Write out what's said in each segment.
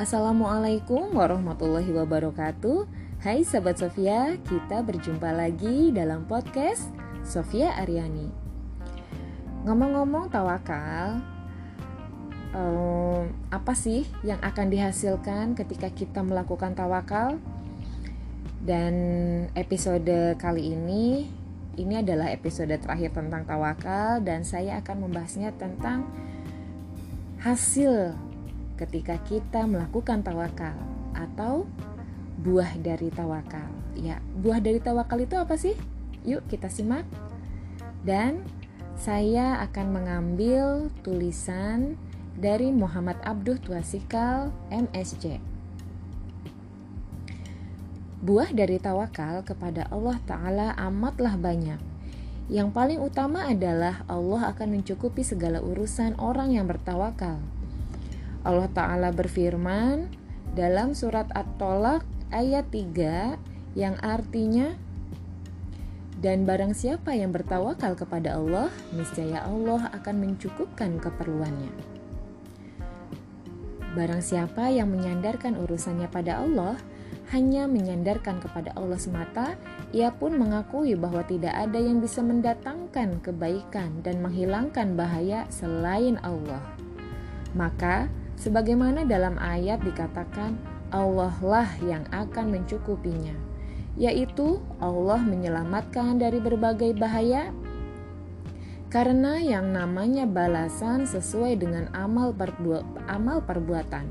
Assalamualaikum warahmatullahi wabarakatuh Hai Sahabat Sofia, kita berjumpa lagi dalam podcast Sofia Aryani Ngomong-ngomong tawakal um, Apa sih yang akan dihasilkan ketika kita melakukan tawakal? Dan episode kali ini Ini adalah episode terakhir tentang tawakal Dan saya akan membahasnya tentang Hasil ketika kita melakukan tawakal atau buah dari tawakal. Ya, buah dari tawakal itu apa sih? Yuk kita simak. Dan saya akan mengambil tulisan dari Muhammad Abduh Tuasikal MSC. Buah dari tawakal kepada Allah Ta'ala amatlah banyak. Yang paling utama adalah Allah akan mencukupi segala urusan orang yang bertawakal Allah Ta'ala berfirman dalam surat At-Tolak ayat 3 yang artinya dan barang siapa yang bertawakal kepada Allah, niscaya Allah akan mencukupkan keperluannya. Barang siapa yang menyandarkan urusannya pada Allah, hanya menyandarkan kepada Allah semata, ia pun mengakui bahwa tidak ada yang bisa mendatangkan kebaikan dan menghilangkan bahaya selain Allah. Maka, Sebagaimana dalam ayat dikatakan, Allah lah yang akan mencukupinya, yaitu Allah menyelamatkan dari berbagai bahaya karena yang namanya balasan sesuai dengan amal, perbu amal perbuatan.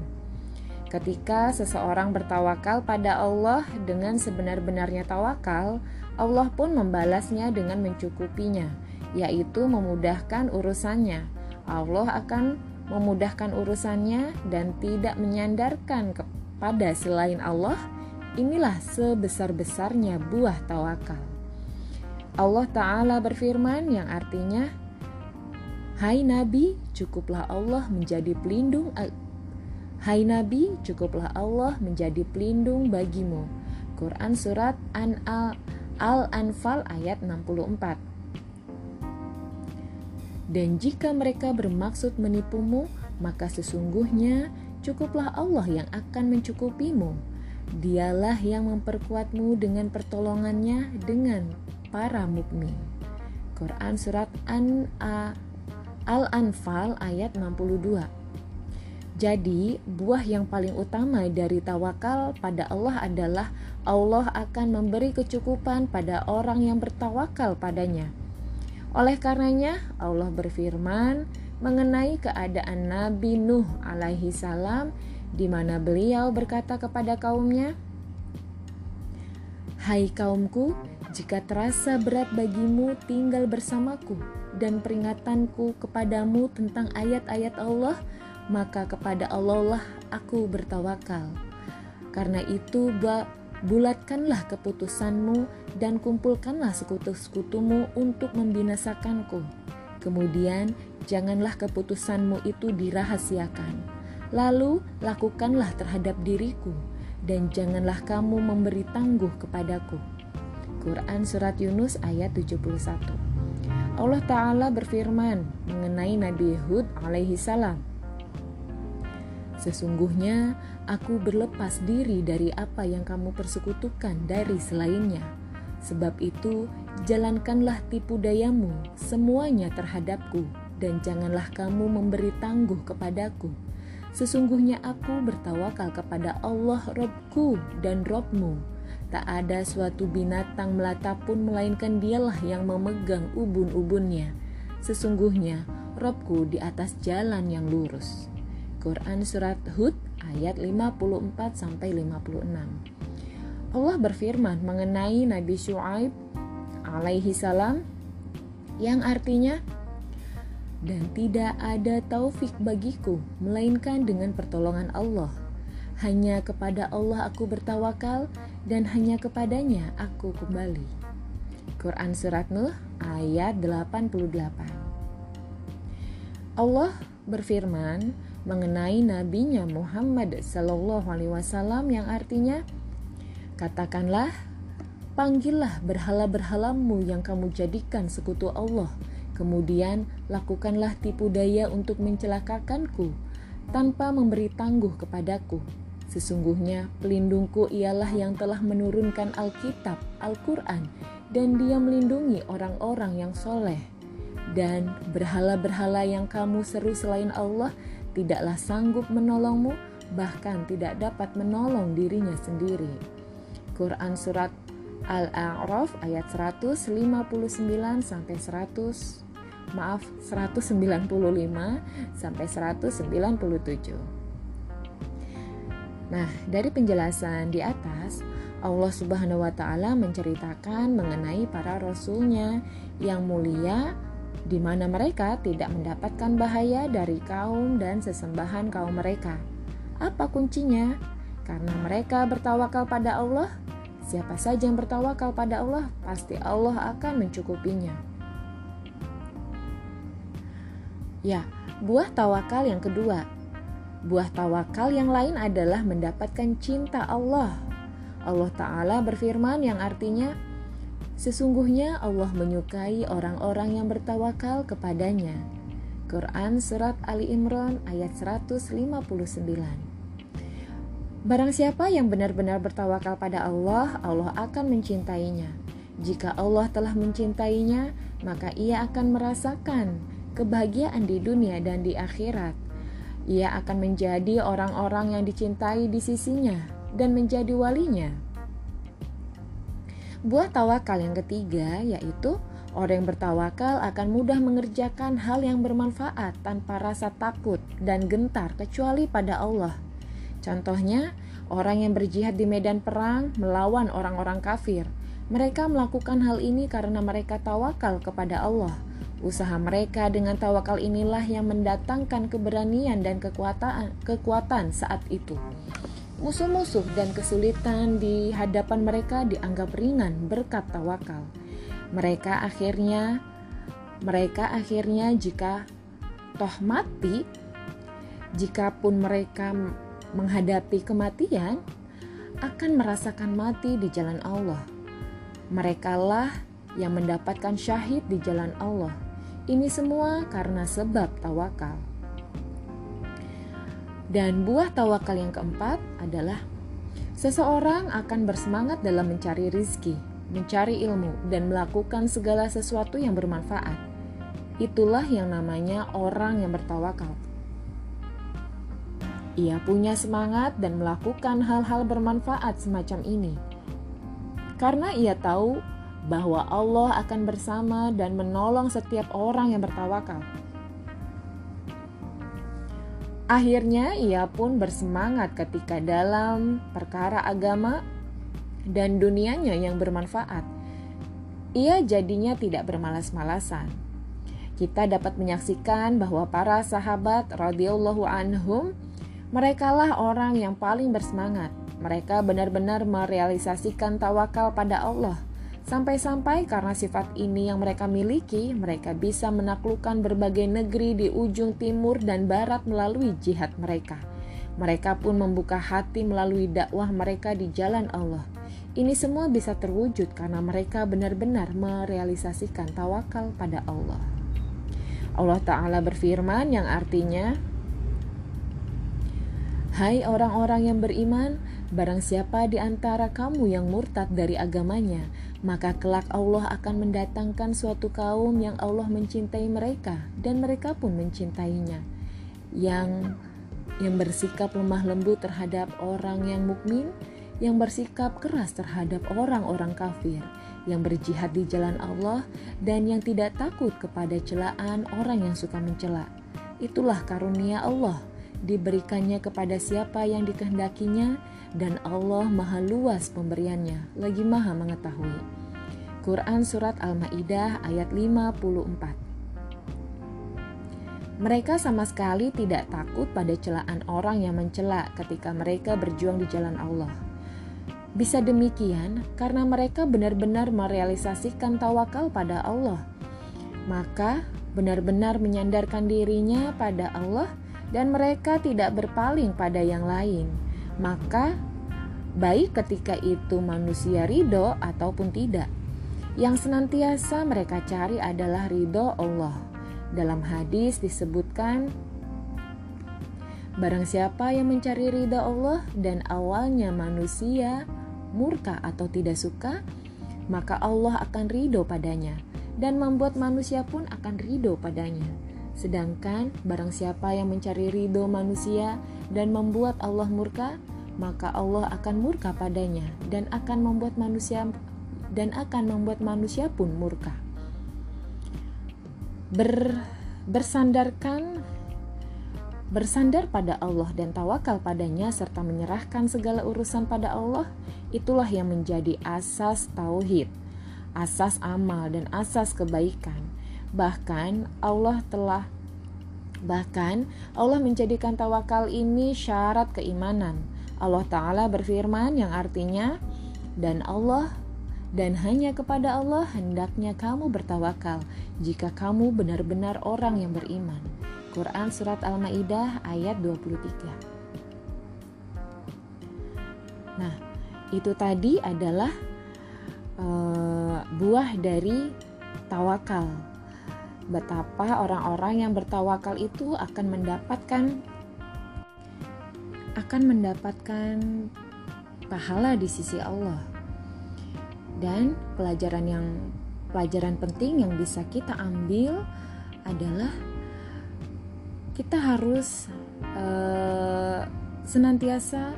Ketika seseorang bertawakal pada Allah dengan sebenar-benarnya tawakal, Allah pun membalasnya dengan mencukupinya, yaitu memudahkan urusannya. Allah akan memudahkan urusannya dan tidak menyandarkan kepada selain Allah, inilah sebesar-besarnya buah tawakal. Allah Ta'ala berfirman yang artinya, Hai Nabi, cukuplah Allah menjadi pelindung Hai Nabi, cukuplah Allah menjadi pelindung bagimu. Quran Surat Al-Anfal ayat 64 dan jika mereka bermaksud menipumu, maka sesungguhnya cukuplah Allah yang akan mencukupimu. Dialah yang memperkuatmu dengan pertolongannya dengan para mukmin. Quran surat An Al-Anfal ayat 62. Jadi, buah yang paling utama dari tawakal pada Allah adalah Allah akan memberi kecukupan pada orang yang bertawakal padanya. Oleh karenanya, Allah berfirman mengenai keadaan Nabi Nuh alaihi salam di mana beliau berkata kepada kaumnya, "Hai kaumku, jika terasa berat bagimu tinggal bersamaku dan peringatanku kepadamu tentang ayat-ayat Allah, maka kepada Allah lah aku bertawakal. Karena itu, bulatkanlah keputusanmu dan kumpulkanlah sekutu-sekutumu untuk membinasakanku. Kemudian janganlah keputusanmu itu dirahasiakan. Lalu lakukanlah terhadap diriku dan janganlah kamu memberi tangguh kepadaku. Quran Surat Yunus ayat 71 Allah Ta'ala berfirman mengenai Nabi Hud alaihi salam Sesungguhnya aku berlepas diri dari apa yang kamu persekutukan dari selainnya. Sebab itu, jalankanlah tipu dayamu semuanya terhadapku, dan janganlah kamu memberi tangguh kepadaku. Sesungguhnya aku bertawakal kepada Allah Robku dan Robmu. Tak ada suatu binatang melata pun melainkan dialah yang memegang ubun-ubunnya. Sesungguhnya Robku di atas jalan yang lurus. Quran surat Hud ayat 54 sampai 56. Allah berfirman mengenai Nabi Syuaib alaihi salam yang artinya dan tidak ada taufik bagiku melainkan dengan pertolongan Allah. Hanya kepada Allah aku bertawakal dan hanya kepadanya aku kembali. Quran Surat Nuh ayat 88 Allah berfirman, mengenai nabinya Muhammad Sallallahu Alaihi Wasallam yang artinya katakanlah panggillah berhala-berhalamu yang kamu jadikan sekutu Allah kemudian lakukanlah tipu daya untuk mencelakakanku tanpa memberi tangguh kepadaku. Sesungguhnya pelindungku ialah yang telah menurunkan Alkitab, Al-Quran, dan dia melindungi orang-orang yang soleh. Dan berhala-berhala yang kamu seru selain Allah tidaklah sanggup menolongmu, bahkan tidak dapat menolong dirinya sendiri. Quran Surat Al-A'raf ayat 159 sampai 100 maaf 195 sampai 197. Nah, dari penjelasan di atas, Allah Subhanahu wa taala menceritakan mengenai para rasulnya yang mulia di mana mereka tidak mendapatkan bahaya dari kaum dan sesembahan kaum mereka. Apa kuncinya? Karena mereka bertawakal pada Allah. Siapa saja yang bertawakal pada Allah, pasti Allah akan mencukupinya. Ya, buah tawakal yang kedua Buah tawakal yang lain adalah mendapatkan cinta Allah. Allah Ta'ala berfirman yang artinya, Sesungguhnya Allah menyukai orang-orang yang bertawakal kepadanya. Quran Surat Ali Imran ayat 159 Barang siapa yang benar-benar bertawakal pada Allah, Allah akan mencintainya. Jika Allah telah mencintainya, maka ia akan merasakan kebahagiaan di dunia dan di akhirat ia akan menjadi orang-orang yang dicintai di sisinya dan menjadi walinya. Buah tawakal yang ketiga yaitu orang yang bertawakal akan mudah mengerjakan hal yang bermanfaat tanpa rasa takut dan gentar kecuali pada Allah. Contohnya, orang yang berjihad di medan perang melawan orang-orang kafir. Mereka melakukan hal ini karena mereka tawakal kepada Allah Usaha mereka dengan tawakal inilah yang mendatangkan keberanian dan kekuatan, kekuatan saat itu. Musuh-musuh dan kesulitan di hadapan mereka dianggap ringan berkat tawakal. Mereka akhirnya mereka akhirnya jika toh mati, jikapun mereka menghadapi kematian, akan merasakan mati di jalan Allah. Merekalah yang mendapatkan syahid di jalan Allah ini semua karena sebab tawakal. Dan buah tawakal yang keempat adalah seseorang akan bersemangat dalam mencari rizki, mencari ilmu, dan melakukan segala sesuatu yang bermanfaat. Itulah yang namanya orang yang bertawakal. Ia punya semangat dan melakukan hal-hal bermanfaat semacam ini karena ia tahu bahwa Allah akan bersama dan menolong setiap orang yang bertawakal. Akhirnya, ia pun bersemangat ketika dalam perkara agama dan dunianya yang bermanfaat. Ia jadinya tidak bermalas-malasan. Kita dapat menyaksikan bahwa para sahabat radhiyallahu anhum merekalah orang yang paling bersemangat. Mereka benar-benar merealisasikan tawakal pada Allah Sampai-sampai karena sifat ini yang mereka miliki, mereka bisa menaklukkan berbagai negeri di ujung timur dan barat melalui jihad mereka. Mereka pun membuka hati melalui dakwah mereka di jalan Allah. Ini semua bisa terwujud karena mereka benar-benar merealisasikan tawakal pada Allah. Allah Ta'ala berfirman yang artinya, Hai orang-orang yang beriman, barang siapa di antara kamu yang murtad dari agamanya, maka kelak Allah akan mendatangkan suatu kaum yang Allah mencintai mereka dan mereka pun mencintainya. Yang yang bersikap lemah lembut terhadap orang yang mukmin yang bersikap keras terhadap orang-orang kafir yang berjihad di jalan Allah dan yang tidak takut kepada celaan orang yang suka mencela. Itulah karunia Allah diberikannya kepada siapa yang dikehendakinya dan Allah maha luas pemberiannya, lagi maha mengetahui. Quran Surat Al-Ma'idah ayat 54 mereka sama sekali tidak takut pada celaan orang yang mencela ketika mereka berjuang di jalan Allah. Bisa demikian karena mereka benar-benar merealisasikan tawakal pada Allah. Maka benar-benar menyandarkan dirinya pada Allah dan mereka tidak berpaling pada yang lain maka baik ketika itu manusia ridho ataupun tidak. Yang senantiasa mereka cari adalah ridho Allah. Dalam hadis disebutkan, Barang siapa yang mencari ridha Allah dan awalnya manusia murka atau tidak suka, maka Allah akan ridho padanya dan membuat manusia pun akan ridho padanya. Sedangkan barang siapa yang mencari ridho manusia dan membuat Allah murka, maka Allah akan murka padanya dan akan membuat manusia dan akan membuat manusia pun murka. Ber, bersandarkan Bersandar pada Allah dan tawakal padanya serta menyerahkan segala urusan pada Allah, itulah yang menjadi asas tauhid, asas amal dan asas kebaikan. Bahkan Allah telah bahkan Allah menjadikan tawakal ini syarat keimanan. Allah taala berfirman yang artinya dan Allah dan hanya kepada Allah hendaknya kamu bertawakal jika kamu benar-benar orang yang beriman. Quran Surat Al-Ma'idah ayat 23 Nah, itu tadi adalah uh, buah dari tawakal. Betapa orang-orang yang bertawakal itu akan mendapatkan akan mendapatkan pahala di sisi Allah. Dan pelajaran yang pelajaran penting yang bisa kita ambil adalah kita harus uh, senantiasa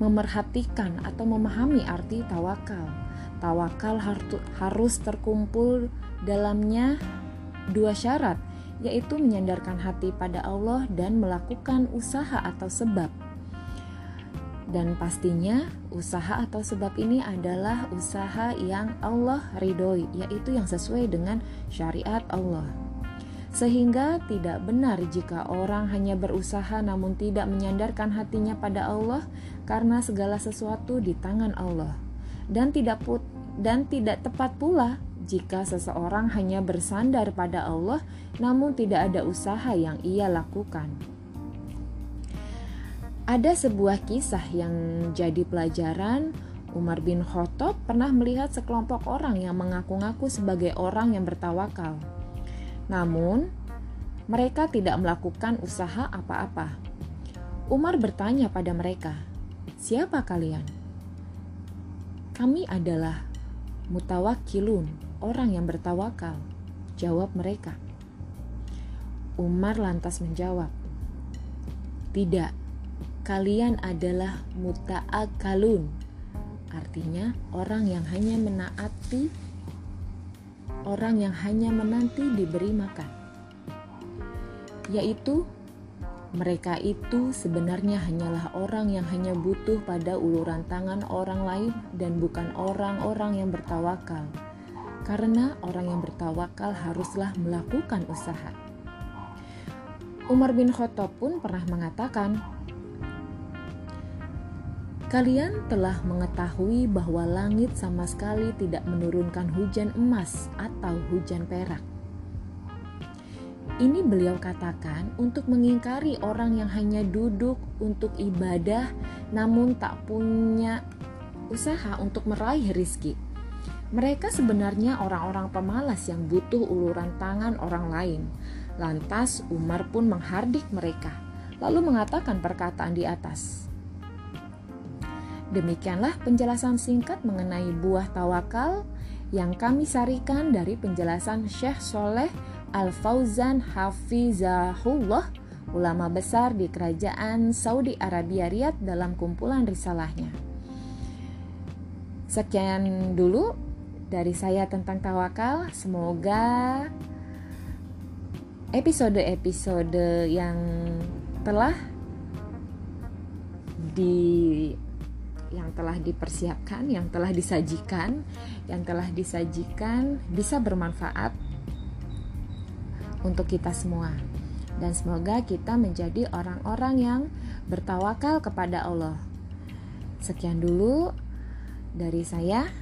memerhatikan atau memahami arti tawakal. Tawakal harus terkumpul dalamnya dua syarat, yaitu menyandarkan hati pada Allah dan melakukan usaha atau sebab. Dan pastinya usaha atau sebab ini adalah usaha yang Allah ridhoi, yaitu yang sesuai dengan syariat Allah. Sehingga tidak benar jika orang hanya berusaha namun tidak menyandarkan hatinya pada Allah karena segala sesuatu di tangan Allah. Dan tidak put dan tidak tepat pula jika seseorang hanya bersandar pada Allah namun tidak ada usaha yang ia lakukan. Ada sebuah kisah yang jadi pelajaran Umar bin Khattab pernah melihat sekelompok orang yang mengaku-ngaku sebagai orang yang bertawakal. Namun, mereka tidak melakukan usaha apa-apa. Umar bertanya pada mereka, "Siapa kalian?" "Kami adalah mutawakilun, orang yang bertawakal," jawab mereka. Umar lantas menjawab, "Tidak, kalian adalah muta'akalun." Artinya, orang yang hanya menaati orang yang hanya menanti diberi makan, yaitu mereka itu sebenarnya hanyalah orang yang hanya butuh pada uluran tangan orang lain dan bukan orang-orang yang bertawakal. Karena orang yang bertawakal haruslah melakukan usaha. Umar bin Khattab pun pernah mengatakan, Kalian telah mengetahui bahwa langit sama sekali tidak menurunkan hujan emas atau hujan perak. Ini beliau katakan untuk mengingkari orang yang hanya duduk untuk ibadah namun tak punya usaha untuk meraih rizki. Mereka sebenarnya orang-orang pemalas yang butuh uluran tangan orang lain. Lantas Umar pun menghardik mereka, lalu mengatakan perkataan di atas. Demikianlah penjelasan singkat mengenai buah tawakal yang kami sarikan dari penjelasan Syekh Soleh Al-Fauzan Hafizahullah, ulama besar di kerajaan Saudi Arabia Riyadh dalam kumpulan risalahnya. Sekian dulu dari saya tentang tawakal. Semoga episode-episode yang telah di yang telah dipersiapkan, yang telah disajikan, yang telah disajikan bisa bermanfaat untuk kita semua. Dan semoga kita menjadi orang-orang yang bertawakal kepada Allah. Sekian dulu dari saya.